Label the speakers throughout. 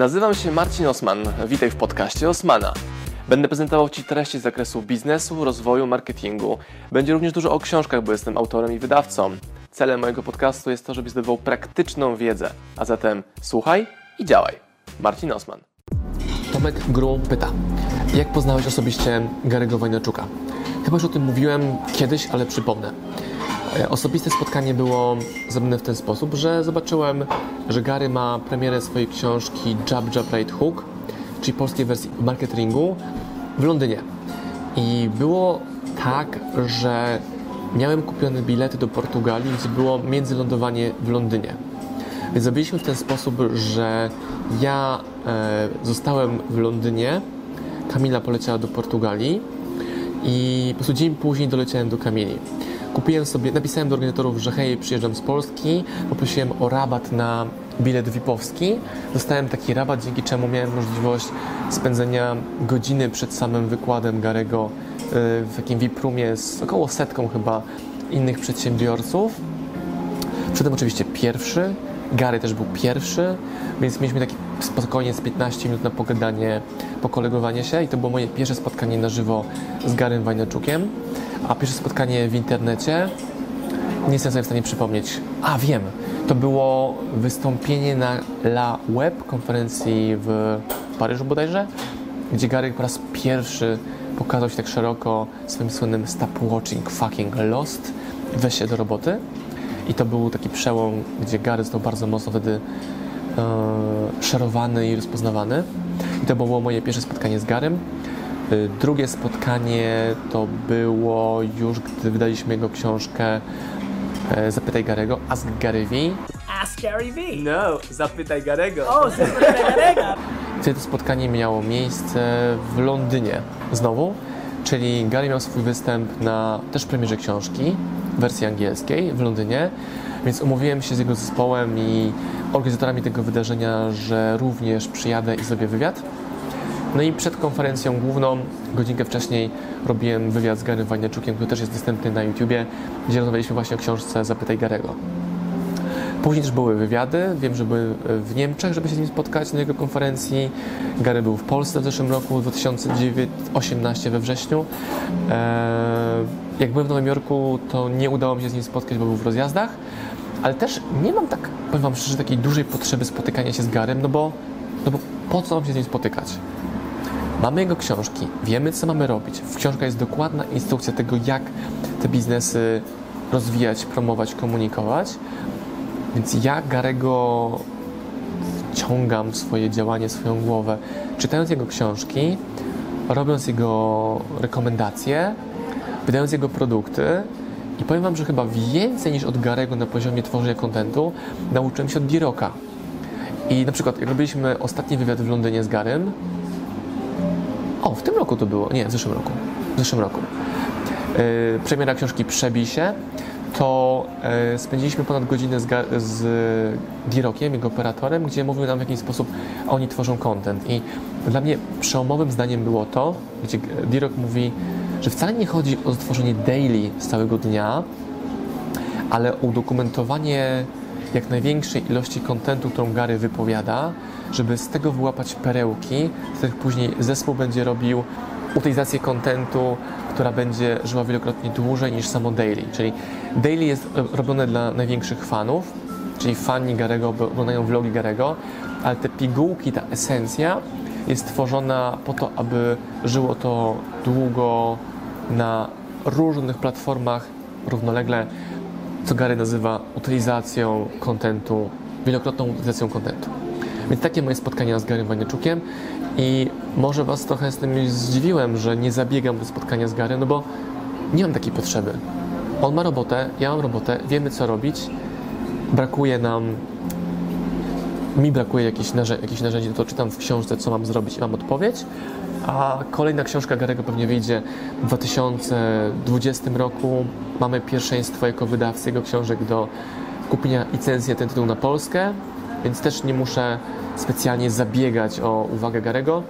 Speaker 1: Nazywam się Marcin Osman. Witaj w podcaście Osmana. Będę prezentował Ci treści z zakresu biznesu, rozwoju, marketingu. Będzie również dużo o książkach, bo jestem autorem i wydawcą. Celem mojego podcastu jest to, żebyś zdobywał praktyczną wiedzę. A zatem słuchaj i działaj. Marcin Osman. Tomek Grum pyta, jak poznałeś osobiście Gary'ego Wojnaczuka? Chyba już o tym mówiłem kiedyś, ale przypomnę. E, Osobiste spotkanie było zrobione w ten sposób, że zobaczyłem, że Gary ma premierę swojej książki Jab Jab Right Hook, czyli polskiej wersji marketingu w Londynie. I było tak, że miałem kupione bilety do Portugalii, gdzie było międzylądowanie w Londynie. Więc zrobiliśmy w ten sposób, że ja e, zostałem w Londynie, Kamila poleciała do Portugalii i po prostu dzień później doleciałem do Kamili. Kupiłem sobie, napisałem do organizatorów, że hej, przyjeżdżam z Polski, poprosiłem o rabat na bilet VIP-owski. Dostałem taki rabat, dzięki czemu miałem możliwość spędzenia godziny przed samym wykładem Garego y, w takim VIP-roomie z około setką chyba innych przedsiębiorców. Przedtem oczywiście pierwszy, Gary też był pierwszy, więc mieliśmy taki spokojnie z 15 minut na pogadanie, pokolegowanie się i to było moje pierwsze spotkanie na żywo z Garym Wajnaczukiem, a pierwsze spotkanie w internecie nie jestem sobie w stanie przypomnieć. A, wiem, to było wystąpienie na La Web konferencji w Paryżu bodajże, gdzie Gary po raz pierwszy pokazał się tak szeroko swoim słynnym stop watching fucking lost, weź się do roboty. I to był taki przełom, gdzie Gary został bardzo mocno wtedy e, szerowany i rozpoznawany. I to było moje pierwsze spotkanie z Garym. E, Drugie spotkanie to było już, gdy wydaliśmy jego książkę e, Zapytaj Garego, Ask Gary V.
Speaker 2: Ask Gary V.
Speaker 1: No, zapytaj Garego.
Speaker 2: O, zapytaj Gary'ego.
Speaker 1: Wtedy to spotkanie miało miejsce w Londynie znowu, czyli Gary miał swój występ na też premierze książki w wersji angielskiej w Londynie, więc umówiłem się z jego zespołem i organizatorami tego wydarzenia, że również przyjadę i zrobię wywiad. No i przed konferencją główną, godzinkę wcześniej, robiłem wywiad z Garym Wajniaczukiem, który też jest dostępny na YouTubie, gdzie rozmawialiśmy właśnie o książce Zapytaj Garego. Później też były wywiady. Wiem, że były w Niemczech, żeby się z nim spotkać na jego konferencji. Gary był w Polsce w zeszłym roku, w 2018 we wrześniu. Eee, Jak byłem w Nowym Jorku, to nie udało mi się z nim spotkać, bo był w rozjazdach. Ale też nie mam tak, powiem Wam szczerze, takiej dużej potrzeby spotykania się z Garym, no bo, no bo po co mam się z nim spotykać? Mamy jego książki, wiemy co mamy robić. W książce jest dokładna instrukcja tego, jak te biznesy rozwijać, promować, komunikować. Więc ja Garego wciągam w swoje działanie, swoją głowę, czytając jego książki, robiąc jego rekomendacje, wydając jego produkty i powiem Wam, że chyba więcej niż od Garego na poziomie tworzenia kontentu nauczyłem się od Diroka. I na przykład, jak robiliśmy ostatni wywiad w Londynie z Garym, o, w tym roku to było, nie, w zeszłym roku, w zeszłym roku, yy, premiera książki Przebij się, to e, spędziliśmy ponad godzinę z, z Dirokiem, jego operatorem, gdzie mówił nam w jaki sposób oni tworzą content. I dla mnie przełomowym zdaniem było to, gdzie Dirok mówi, że wcale nie chodzi o stworzenie daily z całego dnia, ale udokumentowanie jak największej ilości kontentu, którą Gary wypowiada, żeby z tego wyłapać perełki, z których później zespół będzie robił utylizację kontentu, która będzie żyła wielokrotnie dłużej niż samo daily. Czyli daily jest robione dla największych fanów, czyli fani Garego oglądają vlogi Garego, ale te pigułki, ta esencja jest tworzona po to, aby żyło to długo na różnych platformach równolegle, co Gary nazywa utylizacją kontentu, wielokrotną utylizacją kontentu. Więc takie moje spotkania z Garym Waniaczukiem i może Was trochę z tym zdziwiłem, że nie zabiegam do spotkania z Garym, no bo nie mam takiej potrzeby. On ma robotę, ja mam robotę, wiemy co robić, brakuje nam mi brakuje jakichś, narzę- jakichś narzędzi, to czytam w książce, co mam zrobić i mam odpowiedź. A kolejna książka Garego pewnie wyjdzie w 2020 roku. Mamy pierwszeństwo jako wydawcy jego książek do kupienia licencji ten tytuł na Polskę, więc też nie muszę specjalnie zabiegać o uwagę Garego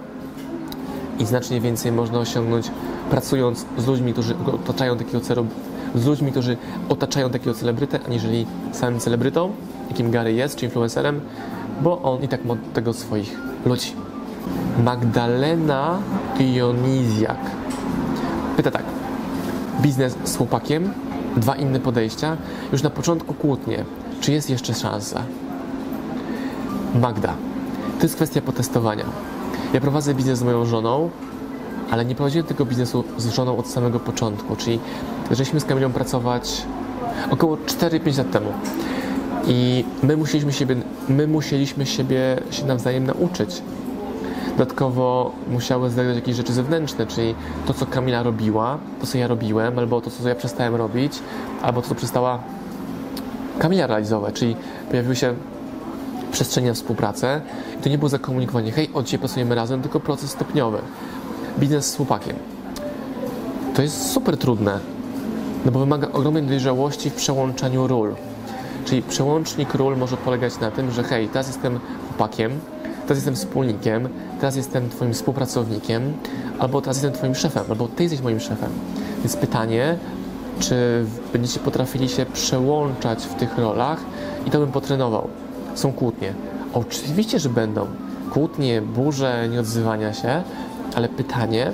Speaker 1: i znacznie więcej można osiągnąć pracując z ludźmi, którzy otaczają takiego celu, z ludźmi, którzy otaczają takiego celebrytę, aniżeli samym celebrytą, jakim Gary jest, czy influencerem, bo on i tak ma tego swoich ludzi. Magdalena Dionizjak pyta tak. Biznes z chłopakiem, dwa inne podejścia, już na początku kłótnie. Czy jest jeszcze szansa? Magda, to jest kwestia potestowania. Ja prowadzę biznes z moją żoną, ale nie prowadziłem tego biznesu z żoną od samego początku, czyli zaczęliśmy z Kamilą pracować około 4-5 lat temu. I my musieliśmy siebie, my musieliśmy siebie się nawzajem nauczyć. Dodatkowo musiały zagrać jakieś rzeczy zewnętrzne, czyli to, co Kamila robiła, to, co ja robiłem, albo to, co ja przestałem robić, albo to, co przestała Kamila realizować, czyli pojawiły się przestrzenie na współpracę i to nie było zakomunikowanie, hej, od dzisiaj pracujemy razem, tylko proces stopniowy. Biznes z chłopakiem. To jest super trudne, no bo wymaga ogromnej dojrzałości w przełączaniu ról. Czyli przełącznik ról może polegać na tym, że hej, teraz jestem chłopakiem, teraz jestem wspólnikiem, teraz jestem twoim współpracownikiem, albo teraz jestem twoim szefem, albo ty jesteś moim szefem. Więc pytanie, czy będziecie potrafili się przełączać w tych rolach i to bym potrenował. Są kłótnie. Oczywiście, że będą. Kłótnie, burze, nieodzywania się, ale pytanie,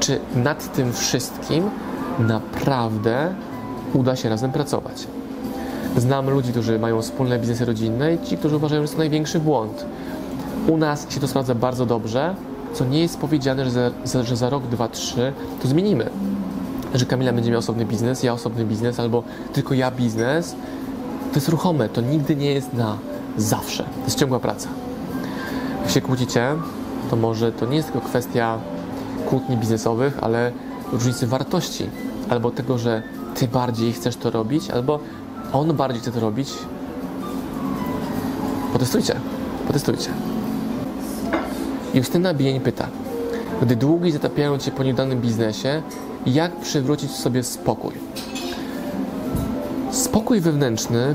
Speaker 1: czy nad tym wszystkim naprawdę uda się razem pracować. Znam ludzi, którzy mają wspólne biznesy rodzinne i ci, którzy uważają, że to największy błąd. U nas się to sprawdza bardzo dobrze, co nie jest powiedziane, że za, za, że za rok, dwa, trzy to zmienimy. Że Kamila będzie miała osobny biznes, ja osobny biznes, albo tylko ja biznes. To jest ruchome, to nigdy nie jest na zawsze. To jest ciągła praca. Jak się kłócicie, to może to nie jest tylko kwestia kłótni biznesowych, ale różnicy wartości. Albo tego, że ty bardziej chcesz to robić, albo on bardziej chce to robić. Potestujcie, potestujcie. Justyna Bień pyta, gdy długi zatapiają cię po nieudanym biznesie, jak przywrócić sobie spokój? Spokój wewnętrzny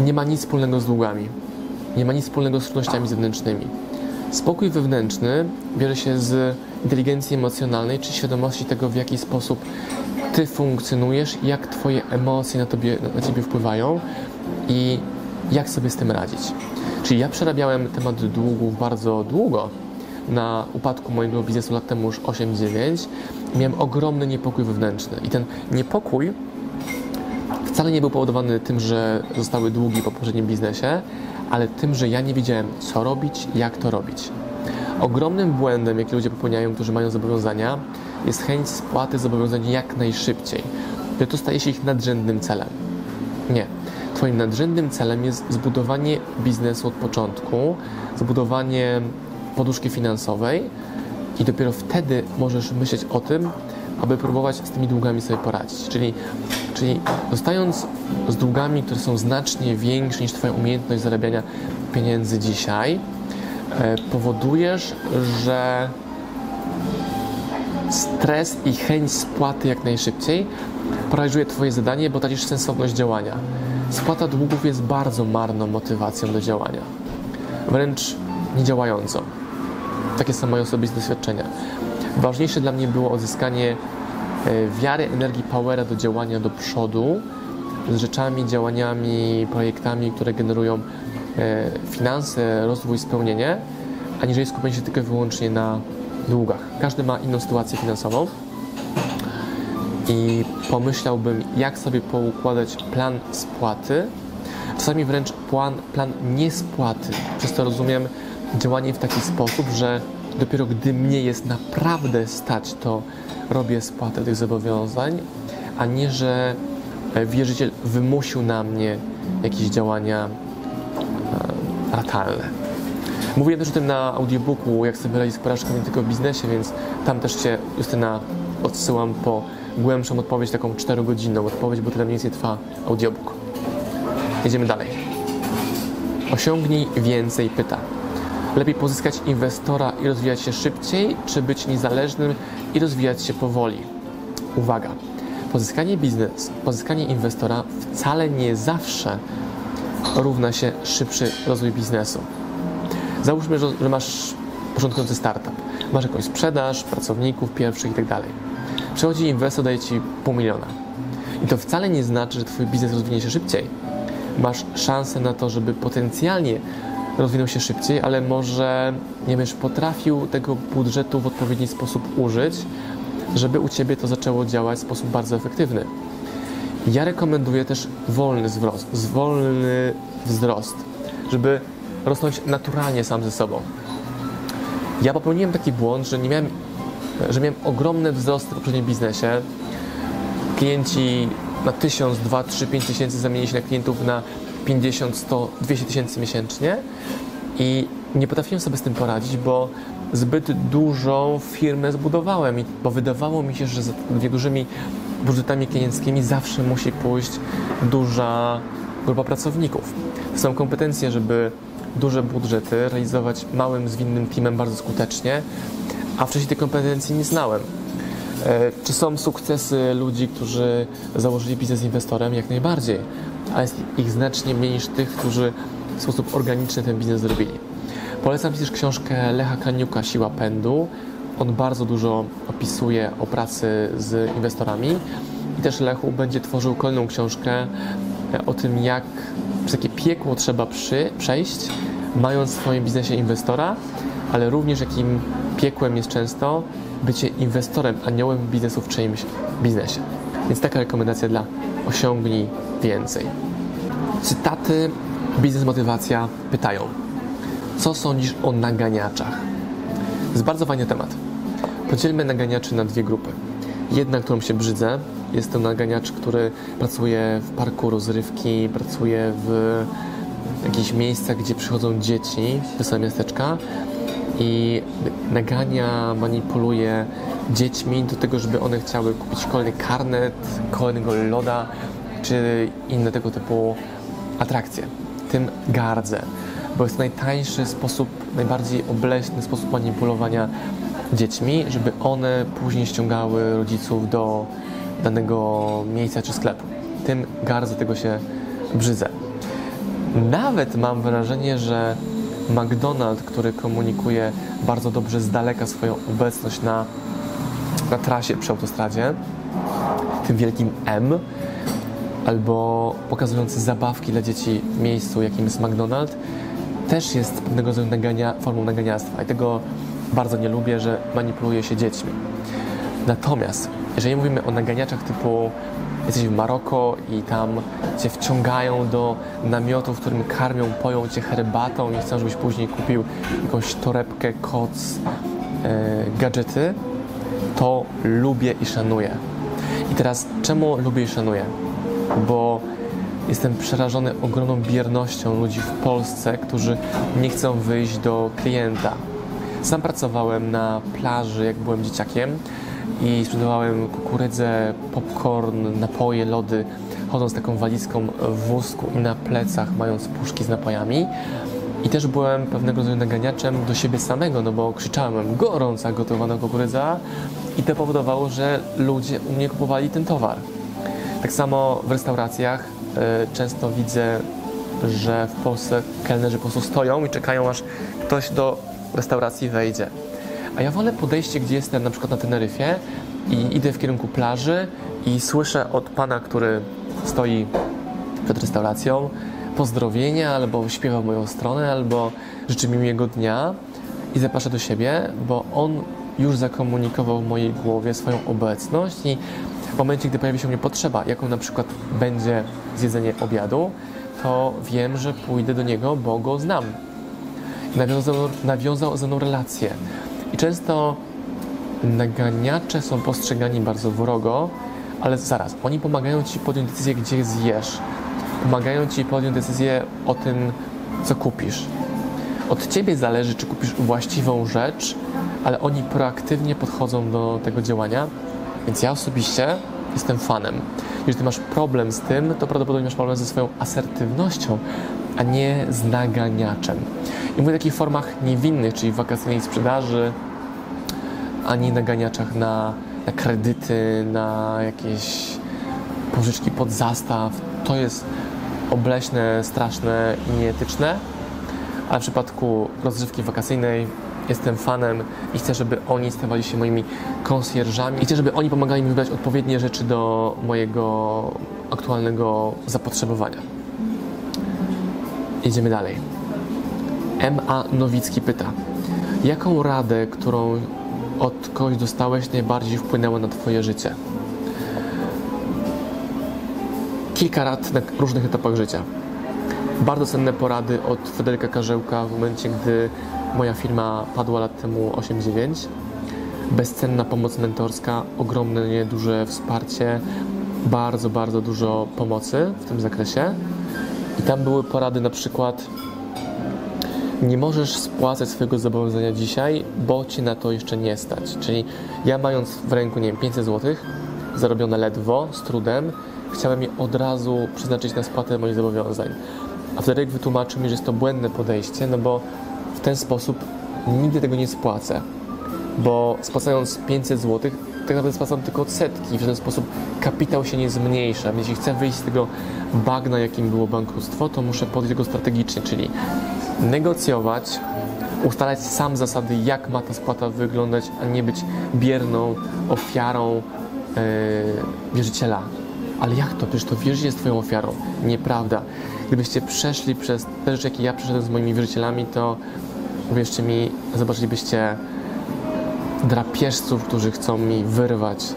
Speaker 1: nie ma nic wspólnego z długami. Nie ma nic wspólnego z trudnościami zewnętrznymi. Spokój wewnętrzny bierze się z inteligencji emocjonalnej, czy świadomości tego, w jaki sposób ty funkcjonujesz, jak twoje emocje na, tobie, na ciebie wpływają i jak sobie z tym radzić. Czyli ja przerabiałem temat długów bardzo długo. Na upadku mojego biznesu lat temu już 8-9 miałem ogromny niepokój wewnętrzny. I ten niepokój wcale nie był powodowany tym, że zostały długi po poprzednim biznesie, ale tym, że ja nie wiedziałem, co robić, jak to robić. Ogromnym błędem, jaki ludzie popełniają, którzy mają zobowiązania, jest chęć spłaty zobowiązań jak najszybciej. Że to staje się ich nadrzędnym celem. Nie. Twoim nadrzędnym celem jest zbudowanie biznesu od początku, zbudowanie poduszki finansowej i dopiero wtedy możesz myśleć o tym, aby próbować z tymi długami sobie poradzić. Czyli, czyli zostając z długami, które są znacznie większe niż Twoja umiejętność zarabiania pieniędzy dzisiaj, e, powodujesz, że stres i chęć spłaty jak najszybciej paraliżuje Twoje zadanie, bo tracisz sensowność działania. Spłata długów jest bardzo marną motywacją do działania, wręcz niedziałającą. Takie są moje osobiste doświadczenia. Ważniejsze dla mnie było odzyskanie e, wiary, energii, powera do działania do przodu z rzeczami, działaniami, projektami, które generują e, finanse, rozwój, spełnienie, aniżeli skupienie się tylko i wyłącznie na długach. Każdy ma inną sytuację finansową i pomyślałbym, jak sobie poukładać plan spłaty, czasami wręcz plan, plan niespłaty. Przez to rozumiem działanie w taki sposób, że dopiero gdy mnie jest naprawdę stać, to robię spłatę tych zobowiązań, a nie, że wierzyciel wymusił na mnie jakieś działania e, ratalne. Mówiłem też o tym na audiobooku, jak sobie radzić z nie tylko w biznesie, więc tam też Cię, Justyna, odsyłam po głębszą odpowiedź, taką 4-godzinną odpowiedź, bo tyle mniej więcej trwa audiobook. Jedziemy dalej. Osiągnij więcej pyta. Lepiej pozyskać inwestora i rozwijać się szybciej, czy być niezależnym i rozwijać się powoli? Uwaga! Pozyskanie biznes, pozyskanie inwestora wcale nie zawsze równa się szybszy rozwój biznesu. Załóżmy, że, że masz początkujący startup, masz jakąś sprzedaż, pracowników pierwszych itd. Tak Przychodzi inwestor, daje ci pół miliona. I to wcale nie znaczy, że twój biznes rozwinie się szybciej. Masz szansę na to, żeby potencjalnie rozwinął się szybciej, ale może nie wiesz, potrafił tego budżetu w odpowiedni sposób użyć, żeby u Ciebie to zaczęło działać w sposób bardzo efektywny. Ja rekomenduję też wolny wzrost, wolny wzrost, żeby rosnąć naturalnie sam ze sobą. Ja popełniłem taki błąd, że nie miałem, że miałem ogromne wzrosty w poprzednim biznesie. Klienci na 1000, 2, 3, 5 tysięcy zamienili się na klientów na 50, 100, 200 tysięcy miesięcznie i nie potrafiłem sobie z tym poradzić, bo zbyt dużą firmę zbudowałem, bo wydawało mi się, że za dużymi budżetami klienckimi zawsze musi pójść duża grupa pracowników. To są kompetencje, żeby duże budżety realizować małym, zwinnym teamem bardzo skutecznie, a wcześniej tej kompetencji nie znałem. E, Czy są sukcesy ludzi, którzy założyli biznes inwestorem? Jak najbardziej, ale jest ich znacznie mniej niż tych, którzy w sposób organiczny ten biznes zrobili. Polecam też książkę Lecha Kaniuka Siła Pędu. On bardzo dużo opisuje o pracy z inwestorami i też Lechu będzie tworzył kolejną książkę e, o tym, jak przez jakie piekło trzeba przy, przejść, mając w swoim biznesie inwestora, ale również jakim piekłem jest często bycie inwestorem, aniołem biznesu w czyimś biznesie. Więc taka rekomendacja dla osiągnij więcej. Cytaty Biznes Motywacja pytają, co sądzisz o naganiaczach? To jest bardzo fajny temat. Podzielmy naganiaczy na dwie grupy. Jedna, którą się brzydzę, jest to naganiacz, który pracuje w parku rozrywki, pracuje w jakichś miejscach, gdzie przychodzą dzieci samego miasteczka i nagania, manipuluje dziećmi do tego, żeby one chciały kupić kolejny karnet, kolejnego loda czy inne tego typu atrakcje. Tym gardzę, bo jest najtańszy sposób, najbardziej obleśny sposób manipulowania dziećmi, żeby one później ściągały rodziców do danego miejsca czy sklepu. Tym gardzę, tego się brzydzę. Nawet mam wrażenie, że McDonald's, który komunikuje bardzo dobrze z daleka swoją obecność na, na trasie przy autostradzie, tym wielkim M, albo pokazujący zabawki dla dzieci w miejscu, jakim jest McDonald's, też jest pewnego rodzaju nagania, formą naganiactwa. I tego bardzo nie lubię, że manipuluje się dziećmi. Natomiast, jeżeli mówimy o naganiaczach typu jesteś w Maroko i tam cię wciągają do namiotu, w którym karmią, poją cię herbatą i chcą, żebyś później kupił jakąś torebkę, koc, e, gadżety, to lubię i szanuję. I teraz, czemu lubię i szanuję? Bo jestem przerażony ogromną biernością ludzi w Polsce, którzy nie chcą wyjść do klienta. Sam pracowałem na plaży, jak byłem dzieciakiem i sprzedawałem kukurydzę, popcorn, napoje, lody, chodząc taką walizką w wózku i na plecach, mając puszki z napojami. I też byłem pewnego rodzaju naganiaczem do siebie samego, no bo krzyczałem gorąca gotowana kukurydza i to powodowało, że ludzie u mnie kupowali ten towar. Tak samo w restauracjach y, często widzę, że w Polsce kelnerzy po prostu stoją i czekają, aż ktoś do restauracji wejdzie. A ja wolę podejście, gdzie jestem na przykład na Teneryfie i idę w kierunku plaży i słyszę od pana, który stoi przed restauracją, pozdrowienia, albo śpiewa w moją stronę, albo życzy mi miłego dnia i zaprasza do siebie, bo on już zakomunikował w mojej głowie swoją obecność i w momencie, gdy pojawi się mnie potrzeba, jaką na przykład będzie zjedzenie obiadu, to wiem, że pójdę do niego, bo go znam. Nawiązał, nawiązał ze mną relację. I często naganiacze są postrzegani bardzo wrogo, ale zaraz, oni pomagają Ci podjąć decyzję, gdzie zjesz. Pomagają Ci podjąć decyzję o tym, co kupisz. Od Ciebie zależy, czy kupisz właściwą rzecz, ale oni proaktywnie podchodzą do tego działania, więc ja osobiście jestem fanem. Jeżeli masz problem z tym, to prawdopodobnie masz problem ze swoją asertywnością, a nie z naganiaczem. I mówię o takich formach niewinnych, czyli wakacyjnej sprzedaży, ani naganiaczach na, na kredyty, na jakieś pożyczki pod zastaw. To jest obleśne, straszne i nieetyczne, ale w przypadku rozrywki wakacyjnej jestem fanem i chcę, żeby oni stawali się moimi konsjerżami i chcę, żeby oni pomagali mi wybrać odpowiednie rzeczy do mojego aktualnego zapotrzebowania. Idziemy dalej. M.A. Nowicki pyta, jaką radę, którą od kogoś dostałeś, najbardziej wpłynęła na Twoje życie? Kilka rad na różnych etapach życia. Bardzo cenne porady od Fryderyka Karzełka w momencie, gdy moja firma padła lat temu 8-9. Bezcenna pomoc mentorska, ogromne, duże wsparcie, bardzo, bardzo dużo pomocy w tym zakresie. I tam były porady na przykład nie możesz spłacać swojego zobowiązania dzisiaj, bo ci na to jeszcze nie stać. Czyli ja mając w ręku, nie wiem, 500 zł, zarobione ledwo, z trudem, chciałem je od razu przeznaczyć na spłatę moich zobowiązań. A Fryderyk wytłumaczył mi, że jest to błędne podejście, no bo ten sposób nigdy tego nie spłacę. Bo spłacając 500 zł, tak naprawdę spłacam tylko odsetki. W ten sposób kapitał się nie zmniejsza. Więc jeśli chcę wyjść z tego bagna, jakim było bankructwo, to muszę podejść do tego strategicznie, czyli negocjować, ustalać sam zasady, jak ma ta spłata wyglądać, a nie być bierną ofiarą yy, wierzyciela. Ale jak to? Przecież to wierzyciel jest Twoją ofiarą. Nieprawda. Gdybyście przeszli przez te rzeczy, jakie ja przeszedłem z moimi wierzycielami, to uwierzcie mi, zobaczylibyście drapieżców, którzy chcą mi wyrwać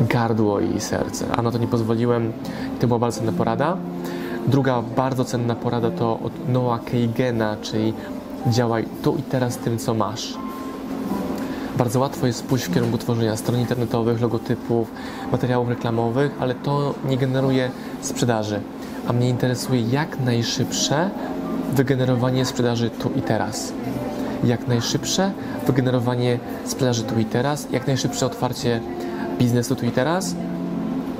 Speaker 1: gardło i serce. A na to nie pozwoliłem to była bardzo cenna porada. Druga bardzo cenna porada to od Noah Keigena, czyli działaj tu i teraz tym, co masz. Bardzo łatwo jest pójść w kierunku tworzenia stron internetowych, logotypów, materiałów reklamowych, ale to nie generuje sprzedaży. A mnie interesuje jak najszybsze wygenerowanie sprzedaży tu i teraz. Jak najszybsze wygenerowanie sprzedaży tu i teraz, jak najszybsze otwarcie biznesu tu i teraz.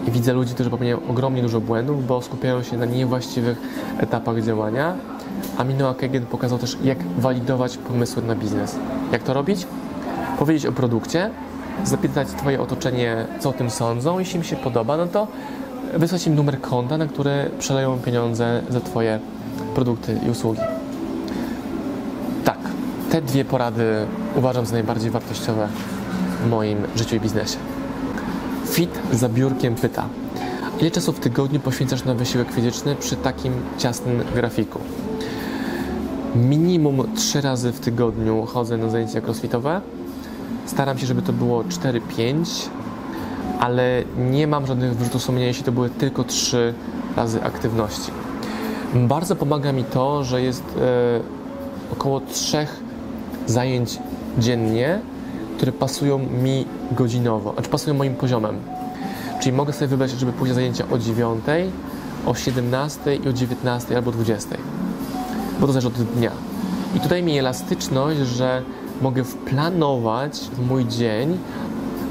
Speaker 1: I widzę ludzi, którzy popełniają ogromnie dużo błędów, bo skupiają się na niewłaściwych etapach działania. A Minoa pokazał też, jak walidować pomysły na biznes. Jak to robić? Powiedzieć o produkcie, zapytać Twoje otoczenie, co o tym sądzą. Jeśli im się podoba, no to wysłać im numer konta, na który przeleją pieniądze za Twoje produkty i usługi. Tak, te dwie porady uważam za najbardziej wartościowe w moim życiu i biznesie. Fit za biurkiem pyta, ile czasu w tygodniu poświęcasz na wysiłek fizyczny przy takim ciasnym grafiku? Minimum 3 razy w tygodniu chodzę na zajęcia crossfitowe. Staram się, żeby to było 4-5, ale nie mam żadnych wyrzutów sumienia, jeśli to były tylko 3 razy aktywności. Bardzo pomaga mi to, że jest e, około 3 zajęć dziennie, które pasują mi godzinowo, znaczy pasują moim poziomem. Czyli mogę sobie wybrać, żeby pójść na zajęcia o 9, o 17 i o 19 albo 20 bo to zależy od dnia. I tutaj mi elastyczność, że mogę wplanować w mój dzień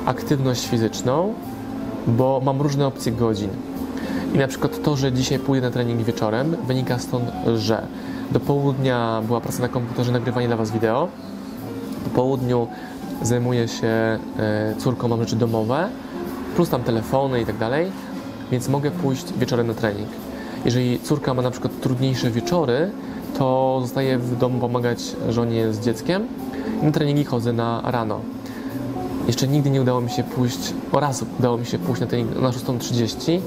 Speaker 1: aktywność fizyczną, bo mam różne opcje godzin. I na przykład to, że dzisiaj pójdę na trening wieczorem, wynika stąd, że do południa była praca na komputerze, nagrywanie dla Was wideo. Po południu zajmuję się e, córką, mam rzeczy domowe, plus tam telefony i tak dalej, więc mogę pójść wieczorem na trening. Jeżeli córka ma na przykład trudniejsze wieczory, to zostaję w domu pomagać żonie z dzieckiem i na treningi chodzę na rano. Jeszcze nigdy nie udało mi się pójść, o raz udało mi się pójść na trening na 6.30,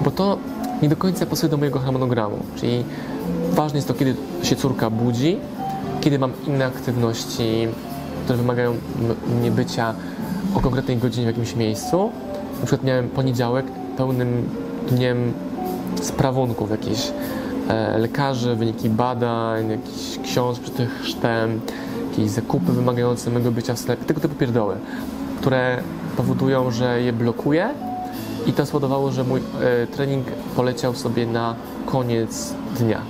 Speaker 1: bo to nie do końca pasuje do mojego harmonogramu. Czyli ważne jest to, kiedy się córka budzi, kiedy mam inne aktywności, które wymagają mnie bycia o konkretnej godzinie w jakimś miejscu. Na przykład miałem poniedziałek pełnym dniem sprawunków jakichś e, lekarzy, wyniki badań, jakichś książek przy tych chrztem, jakieś zakupy wymagające mego bycia w sklepie, tego typu pierdoły, które powodują, że je blokuję i to spowodowało, że mój e, trening poleciał sobie na koniec dnia.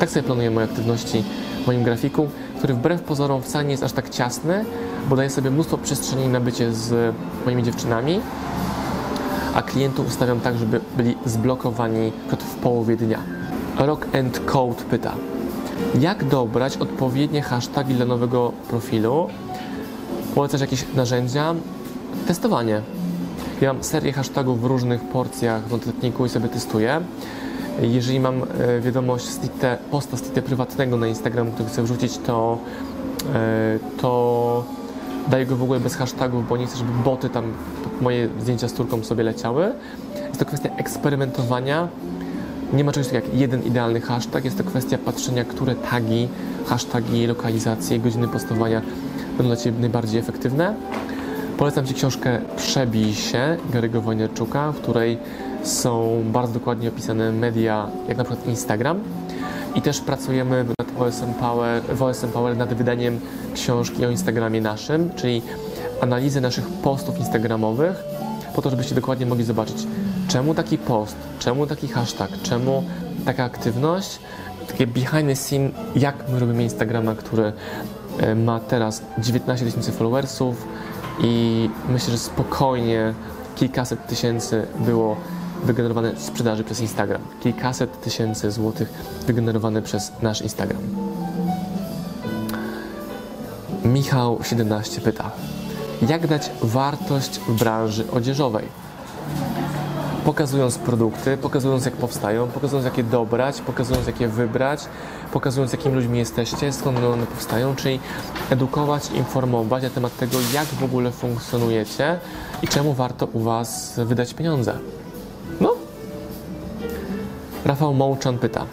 Speaker 1: Tak sobie planuję moje aktywności w moim grafiku, który wbrew pozorom wcale nie jest aż tak ciasny, bo daje sobie mnóstwo przestrzeni na bycie z moimi dziewczynami, a klientów ustawiam tak, żeby byli zblokowani w połowie dnia. Rock and Code pyta, jak dobrać odpowiednie hasztagi dla nowego profilu? Polecasz jakieś narzędzia? Testowanie. Ja mam serię hashtagów w różnych porcjach w notatniku i sobie testuję. Jeżeli mam e, wiadomość stricte, posta stricte prywatnego na Instagram, który chcę wrzucić, to, e, to daję go w ogóle bez hashtagów, bo nie chcę, żeby boty tam moje zdjęcia z córką sobie leciały. Jest to kwestia eksperymentowania Nie ma czegoś takiego jak jeden idealny hashtag, jest to kwestia patrzenia, które tagi, hasztagi, lokalizacje, godziny postowania będą dla Ciebie najbardziej efektywne. Polecam Ci książkę Przebij się Gary'ego w której są bardzo dokładnie opisane media, jak na przykład Instagram. I też pracujemy nad OSM Power, w OSM Power nad wydaniem książki o Instagramie naszym, czyli analizę naszych postów instagramowych, po to, żebyście dokładnie mogli zobaczyć, czemu taki post, czemu taki hashtag, czemu taka aktywność, takie behind the scene, jak my robimy Instagrama, który e, ma teraz 19 tysięcy followersów i myślę, że spokojnie kilkaset tysięcy było wygenerowane sprzedaży przez Instagram. Kilkaset tysięcy złotych wygenerowane przez nasz Instagram. Michał 17 pyta, jak dać wartość w branży odzieżowej? Pokazując produkty, pokazując jak powstają, pokazując jak je dobrać, pokazując jak je wybrać, pokazując jakimi ludźmi jesteście, skąd one powstają, czyli edukować, informować na temat tego, jak w ogóle funkcjonujecie i czemu warto u Was wydać pieniądze. No. Rafał Mołczan pyta,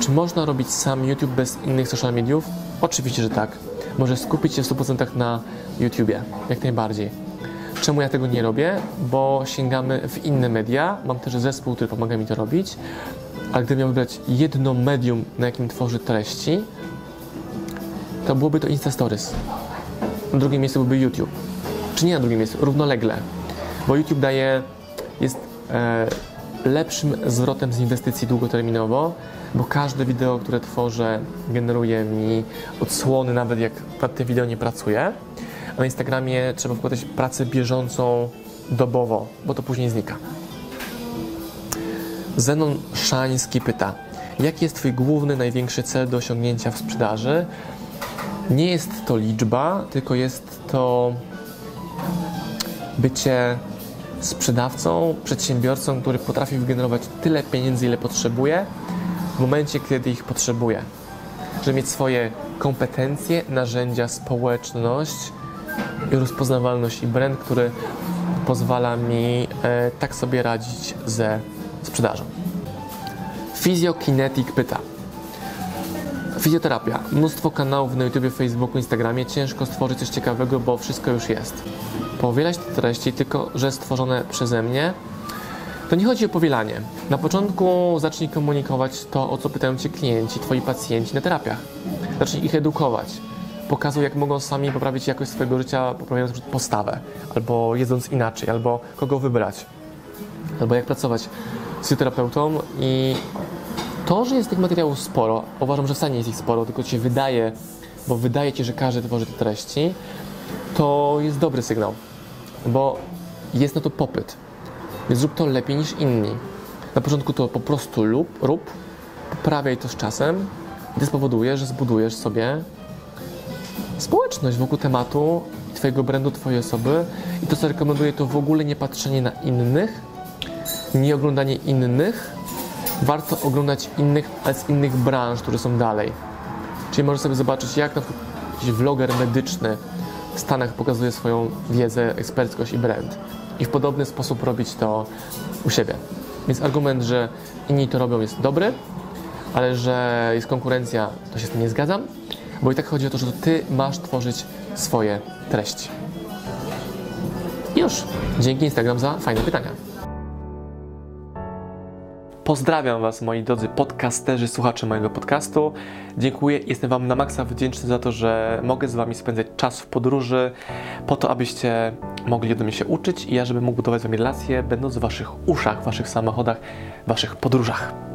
Speaker 1: czy można robić sam YouTube bez innych social mediów? Oczywiście, że tak. Możesz skupić się w 100% na YouTubie, jak najbardziej. Czemu ja tego nie robię? Bo sięgamy w inne media. Mam też zespół, który pomaga mi to robić. Ale gdybym miał wybrać jedno medium, na jakim tworzę treści, to byłoby to Insta Stories. Na drugim miejscu byłby YouTube. Czy nie na drugim miejscu, równolegle. Bo YouTube daje, jest e, lepszym zwrotem z inwestycji długoterminowo, bo każde wideo, które tworzę, generuje mi odsłony, nawet jak nad tym wideo nie pracuję. Na Instagramie trzeba wkładać pracę bieżącą dobowo, bo to później znika. Zenon Szański pyta, jaki jest Twój główny, największy cel do osiągnięcia w sprzedaży? Nie jest to liczba, tylko jest to bycie sprzedawcą, przedsiębiorcą, który potrafi wygenerować tyle pieniędzy, ile potrzebuje, w momencie, kiedy ich potrzebuje. Żeby mieć swoje kompetencje, narzędzia, społeczność rozpoznawalność i brand, który pozwala mi e, tak sobie radzić ze sprzedażą. Physiokinetic pyta. Fizjoterapia. Mnóstwo kanałów na YouTube, Facebooku, Instagramie. Ciężko stworzyć coś ciekawego, bo wszystko już jest. Powielać te treści, tylko że stworzone przeze mnie, to nie chodzi o powielanie. Na początku zacznij komunikować to, o co pytają Cię klienci, Twoi pacjenci na terapiach. Zacznij ich edukować. Pokazuj, jak mogą sami poprawić jakość swojego życia, poprawiając postawę, albo jedząc inaczej, albo kogo wybrać, albo jak pracować z fizjoterapeutą i to, że jest tych materiałów sporo, uważam, że wcale nie jest ich sporo, tylko Ci wydaje, bo wydaje Ci, że każdy tworzy te treści, to jest dobry sygnał, bo jest na to popyt. Więc zrób to lepiej niż inni. Na początku to po prostu lub, rób, poprawiaj to z czasem i to spowoduje, że zbudujesz sobie społeczność wokół tematu Twojego brandu, Twojej osoby i to, co rekomenduję, to w ogóle nie patrzenie na innych, nie oglądanie innych, warto oglądać innych, ale z innych branż, które są dalej. Czyli możesz sobie zobaczyć, jak na przykład jakiś vloger medyczny w Stanach pokazuje swoją wiedzę, eksperckość i brand. I w podobny sposób robić to u siebie. Więc argument, że inni to robią jest dobry, ale że jest konkurencja, to się z tym nie zgadzam, bo i tak chodzi o to, że to ty masz tworzyć swoje treści. Już. Dzięki Instagram za fajne pytania. Pozdrawiam Was, moi drodzy podcasterzy, słuchacze mojego podcastu. Dziękuję, jestem Wam na maksa wdzięczny za to, że mogę z Wami spędzać czas w podróży, po to, abyście mogli ode mnie się uczyć i ja, żebym mógł budować z Wami relacje, będąc w Waszych uszach, Waszych samochodach, Waszych podróżach.